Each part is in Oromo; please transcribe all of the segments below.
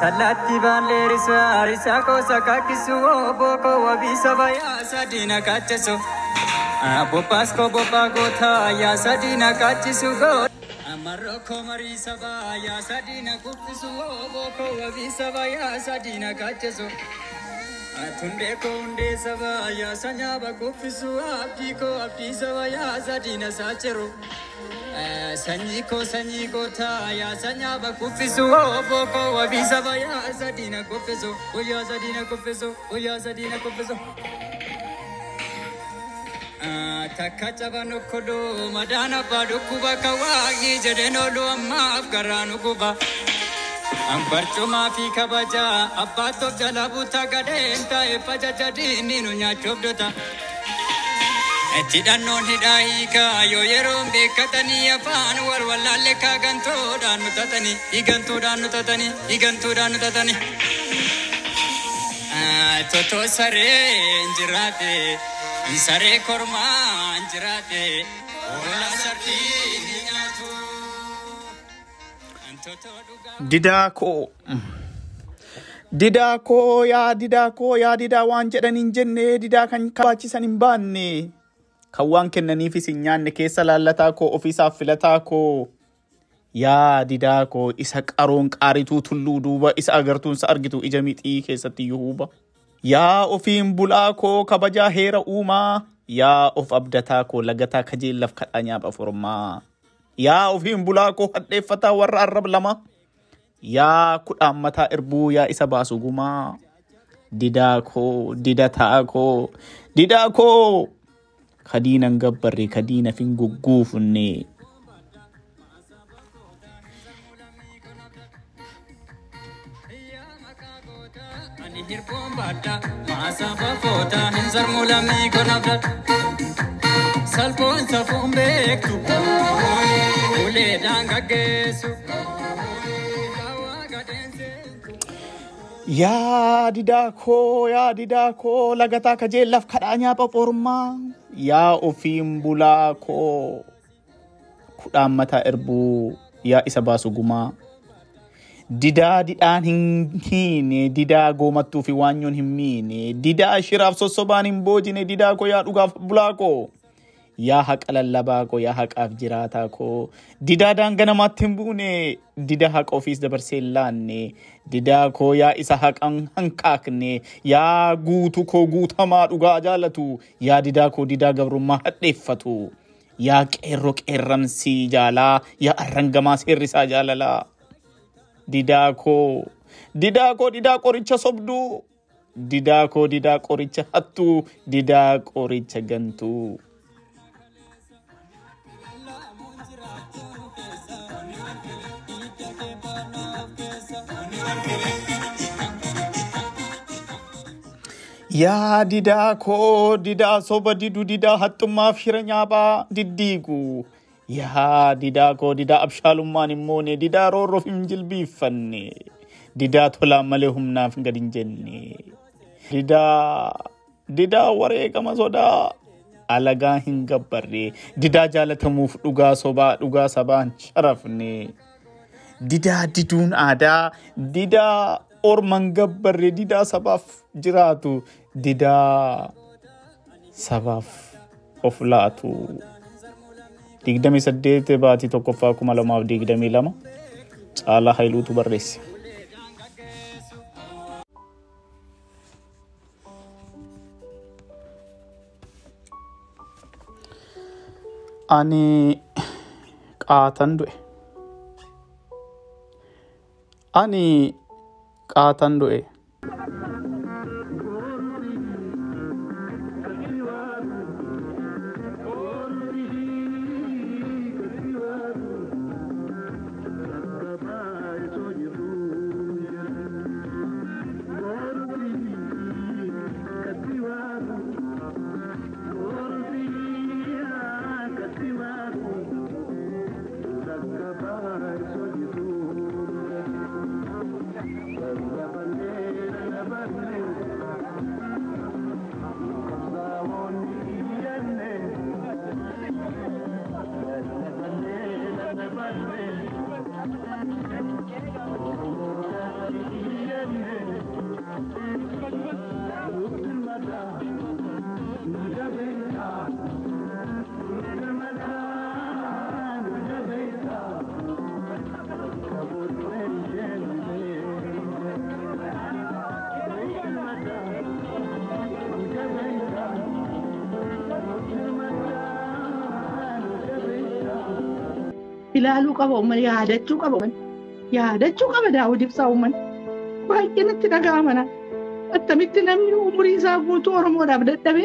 Tallatti baallee risaa risaa koosa kakkisu bookoo wabii saba yaasa diina kachesu. Bobbaas koo bobbaa gootaa yaasa diina kachisu goota. Amarroo koo marii sabaa yaasa diina kuffisu bookoo wabii saba yaasa diina kachesu. Tundee koo hundee sabaa yaasa nyaaba kuffisu abdii koo abdii saba yaasa diina saachiru. Sanyii koo sanyii gootaa yaasa nyaaba kuffisu obbo koo wabii saba yaasa diina kuffisu yaasa diina kuffisu yaasa diina kuffisu. Takka caban okkodoo madaan abbaa dhukkuba kawaaqii jedheen oolu ammaaf garaa nu guba. Barcumaa fi kabajaa abbaatti of jala buutaa gadheen taa'e fajaja diinni nu nyaachuuf dota. Hidhannoon hidhaa hiikaa yoo yeroon beekkatanii afaan wal wallaalle kaagantuudhaan nu tatanii hiigantuudhaan nu tatanii hiigantuudhaan nu tatanii. Totoo saree hin jiraate saree kormaa hin jiraate hoolaa sardii ni nyaatu. Didaa koo. Didaa koo yaa didaa koo yaa didaa waan jedhan hin jenne didaa kan kabaachisan hin baanne. Kan waan kennaniifis hin nyaanne keessa laallataa koo ofiisaaf filataa koo. Yaa didaa koo isa qaroon qaarituu tulluu duuba isa agartuunsa argitu ija mixii keessatti iyyuu huuba. Yaa ofiin bulaa koo kabajaa heera uumaa. Yaa of abdataa koo lagataa kajeellaaf kadhaa nyaapha formaa. Yaa ofiin bulaa koo hadheeffataa warra arrab lama. Yaa kudhaan mataa irbuu yaa isa baasu gumaa. Didaa koo didataa koo didaa koo. Kadiinan gabbarre kadiina fin gugguufunne. Salphoon safuun beektu uleedhaan gaggeessu. Yaa didaa koo yaa didaa koo lagataa kajeellaaf kadhaa nyaapha formaa. Yaa ofiin bulaa koo kudhaan mataa irbuu yaa isa baasu gumaa. Didaa didhaan hin hiine didaa goomattuu fi waanyoon hin miine didaa shiraaf sossobaan hin boojine didaa koo yaa dhugaaf bulaa koo. Yaa haqa lallabaa koo yaa haqaaf jiraataa koo. Didaa daanga namaatti hin buune. Didaa haqa ofiis dabarsee laanne. Didaa koo yaa isa haqan hanqaaqne yaa guutu koo guutamaa dhugaa jaalatu. Yaa didaa koo didaa gabrummaa hadheeffatu. Yaa qeerroo qeerramsii jaalaa. Yaa arrangamaa seerrisaa jaalalaa. Didaa koo. Didaa koo didaa qoricha sobduu. Didaa koo didaa qoricha hattuu. Didaa qoricha gantuu. Yaa didaa koo didaa soba didu didaa haxxummaaf shira nyaaphaa diddiigu. Yaa didaa koo didaa abshaalummaan hin moone didaa roorroof hin jilbiiffanne. Didaa tolaan malee humnaaf gad hin jenne. Didaa didaa wareegama sodaa alagaa hin gabbarre. Didaa jaalatamuuf dhugaa sobaa dhugaa sabaan sharafne. Didaa diduun aadaa didaa orman gabbarre didaa sabaaf jiraatu didaa sabaaf of laatu. digdamii saddeet baatii tokkoffaa kuma lamaaf digdamii lama caalaa hailuutu barreesse. Ani qaatan du'e. Ani qaatan du'e. Ilaaluu qaba uummanni yaadachuu qaba uummanni yaadachuu qaba daawwit ibsaa uummanni baay'ee natti dhaga'ama na attamitti namni umurii isaa guutuu oromoodhaaf dadhabe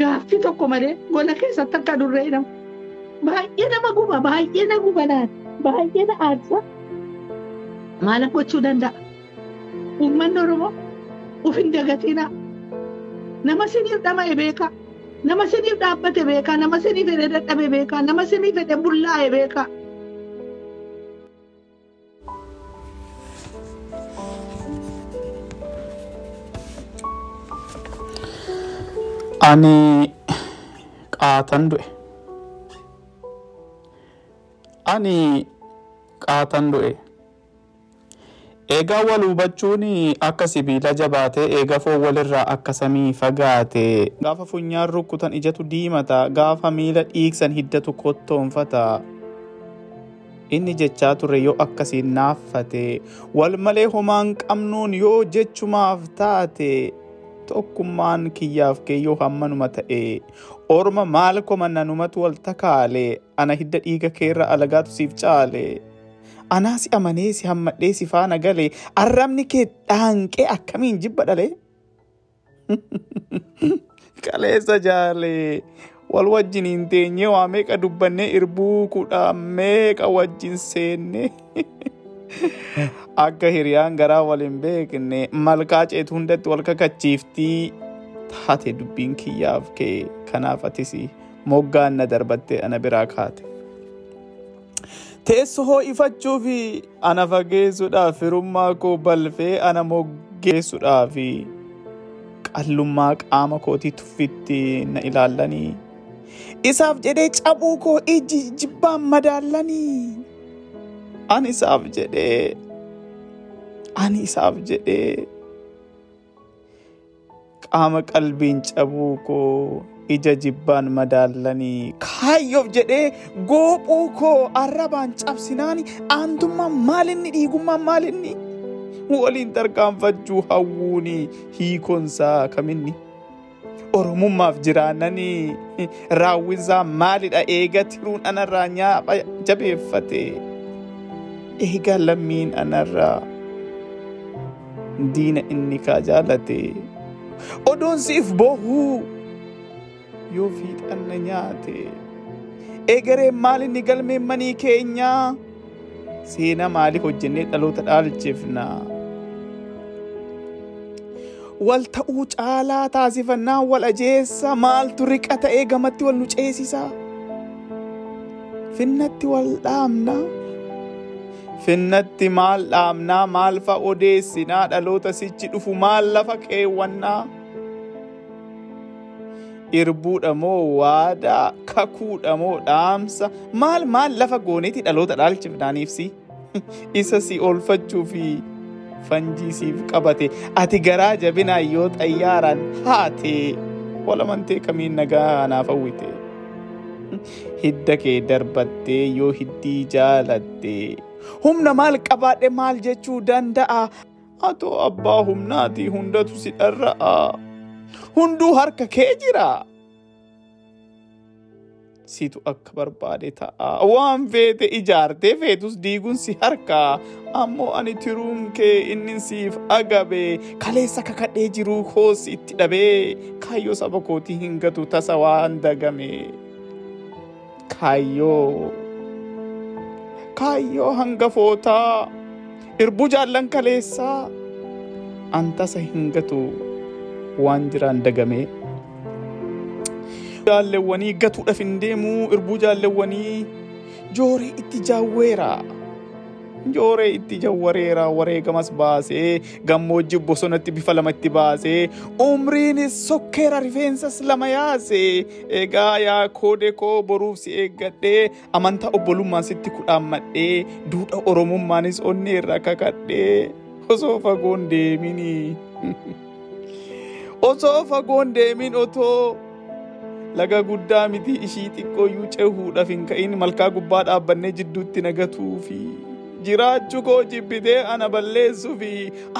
gaaffii tokko malee gola keessatti akka durree hidhamu baay'ee nama guba baay'ee na guba naan baay'ee na aarsa maal gochuu danda'a uummanni oromoo uf hin dagatinaa nama siniif dhama'e beekaa nama siniif dhaabbate beekaa nama siniif fedhe dadhabe beekaa nama siniif fedhe bullaa'e beekaa Ani qaatan du'e. Ani qaatan du'e. Eegaa wal hubachuun akka sibiila jabaatee eega foon walirraa akka samii fagaate. Gaafa funyaan rukkutan ijatu diimata. Gaafa miila dhiigsan hiddatu kottoonfata. Inni jechaa ture yoo akkasiin naaffate. Wal malee homaan qabnuun yoo jechumaaf taate. tokkummaan kiyyaaf keeyyoo hammanuma ta'e orma maal komannanumatu wal takaale ana hidda dhiiga keerra alagaatu siif caale anaa si amanee si hammadhee si faana gale arrabni kee dhaanqee akkamiin jibba dhale kaleessa jaale wal wajjiniin teenyee waa meeqa dubbannee irbuu kudha meeqa wajjin seenne akka hiriyaan garaa wal hin beekne malkaa ceetu hundatti wal kakachiiftii taate dubbiin kiyyaaf kee kanaaf atis moggaan na darbattee ana biraa kaate. Teessoo ho'ifachuuf ana fageessuudhaaf firummaa koo balfee ana moggeessuudhaaf qallummaa qaama kootii tuffitti na ilaallanii. Isaaf jedhee cabuu koo iji jibbaan madaallanii. Ani isaaf jedhee ani isaaf jedhee qaama qalbiin cabuu koo ija jibbaan madaallanii kaayyoof jedhee goophuu koo arrabaan cabsinaani aantummaan maalinni dhiigummaan maalinni waliin tarkaanfachuu hawwuuni hiikonsaa kaminni oromummaaf jiraannanii raawwinsaa maalidha? Eega tiruun anarraa nyaapha jabeeffate eega lammiin anarraa diina inni kaa jaalate odoon siif bohuu yoo fiixanna nyaate eegareen maalinni galmeen manii keenyaa seenaa maalii hojjennee dhaloota dhaalchifna? Wal ta'uu caalaa taasifannaa wal ajeessa. Maaltu riqa ta'ee wal nu ceesisa? Finnatti wal dhaamna? Finnatti maal dhaamnaa maal fa odeessinaa? Dhaloota sichi dhufu maal lafa keewwannaa irbuudha moo waadaa kakuudha moo dhaamsa. Maal maal lafa gooneeti dhaloota dhaalchifnaaniifsi isa si oolfachuu fi fanjii siif qabate. Ati garaa jabinaa yoo xayyaaraan haate walamantee kamiin nagaa naaf hawwite hidda kee darbattee yoo hiddii jaalatte. Humna maal qabaadhe maal jechuu danda'a? Atoo abbaa humnaati hundatu si dharra'a hunduu harka kee jira. Situ akka barbaade ta'a. Waan feete ijaartee feetus diiguun si harkaa ammoo ani tiruun kee inni siif agabe. Kaleessa kakadhee jiruu koosi itti dhabee kaayyoo saba kootii hin gatu tasa waan dagame. Kaayyoo. Kaayyoo hangafootaa. Irbuu jaallan kaleessaa. Antasa hin gatu waan jiraan dagamee. Jaallewwanii gatuudhaaf hin deemuu irbuu jaallewwanii jooree itti jaawweera. Jooree itti jawwareera wareegamas baasee gammoojjii bosonatti bifa lamatti baasee umriinis sokkeera rifeensas lama yaase egaa yaa koode koo boruuf si eeggadhee amantaa obbolummaan sitti kudhaammadhee duudhaa oromummaanis onneerra kakadhee osoo fagoon deeminii. osoo fagoon deemin otoo. Laga guddaa miti ishii xiqqooyyuu cehuudhaaf hin ka'in malkaa gubbaa dhaabbannee jidduutti nagatuu fi jiraachuu koo jibbitee ana balleessuu fi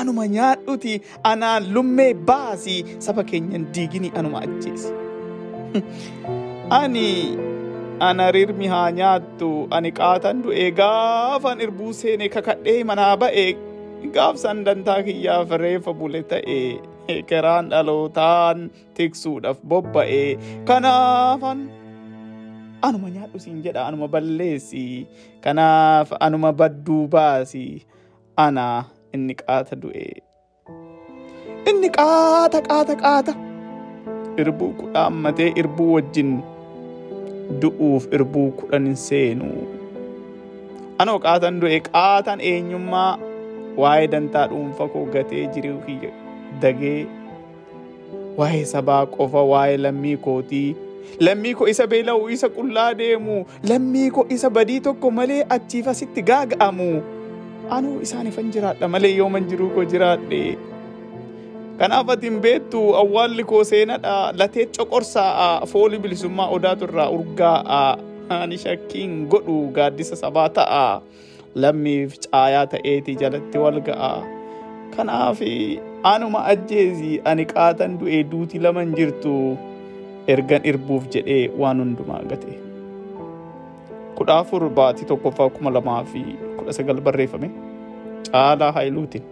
anuma nyaadhuti anaan lummee baasi saba keenyan diigini anuma ajjeesi. ani ana rirmi haa nyaattu ani qaatan du'e gaafan irbuu seene kakadhee manaa ba'e gaafsan dantaa kiyyaaf reefa bule ta'e karaan dhalootaan tiksuudhaaf bobba'e. Kanaafan anuma nyaadhu siin jedha anuma balleessi kanaaf anuma badduu baasi ana inni qaata du'e. Inni qaata qaata qaata irbuu kudhaan matee irbuu wajjin. Du'uuf irbuu kudhan hin seenu anoo qaatan du'e qaatan eenyummaa waa'ee dantaa dhuunfa koo gatee jiruu kiyya dagee waa'ee sabaa qofa waa'ee lammii kootii. Lammii koo isa beela'u isa qullaa deemu. Lammii koo isa badii tokko malee achiif asitti gaaga'amu. Anuu isaanifan jiraadha malee yooman jiruu koo jiraadhe. Kanaaf ati hin beektu awwaalli koo seenadha. Latee coqorsaa'a fooli bilisummaa odaatu irraa urgaa'a. Ani shakkiin godhu gaaddisa sabaa ta'a. Lammiif caayaa ta'eeti jalatti wal ga'a kanaaf anuma ajjeesi ani qaatan du'e duuti laman jirtu ergan irbuuf jedhee waan hundumaa gate kudha afur baatii tokkoffaa kuma lamaa fi kudha sagal barreeffame caalaa haayiluutiin.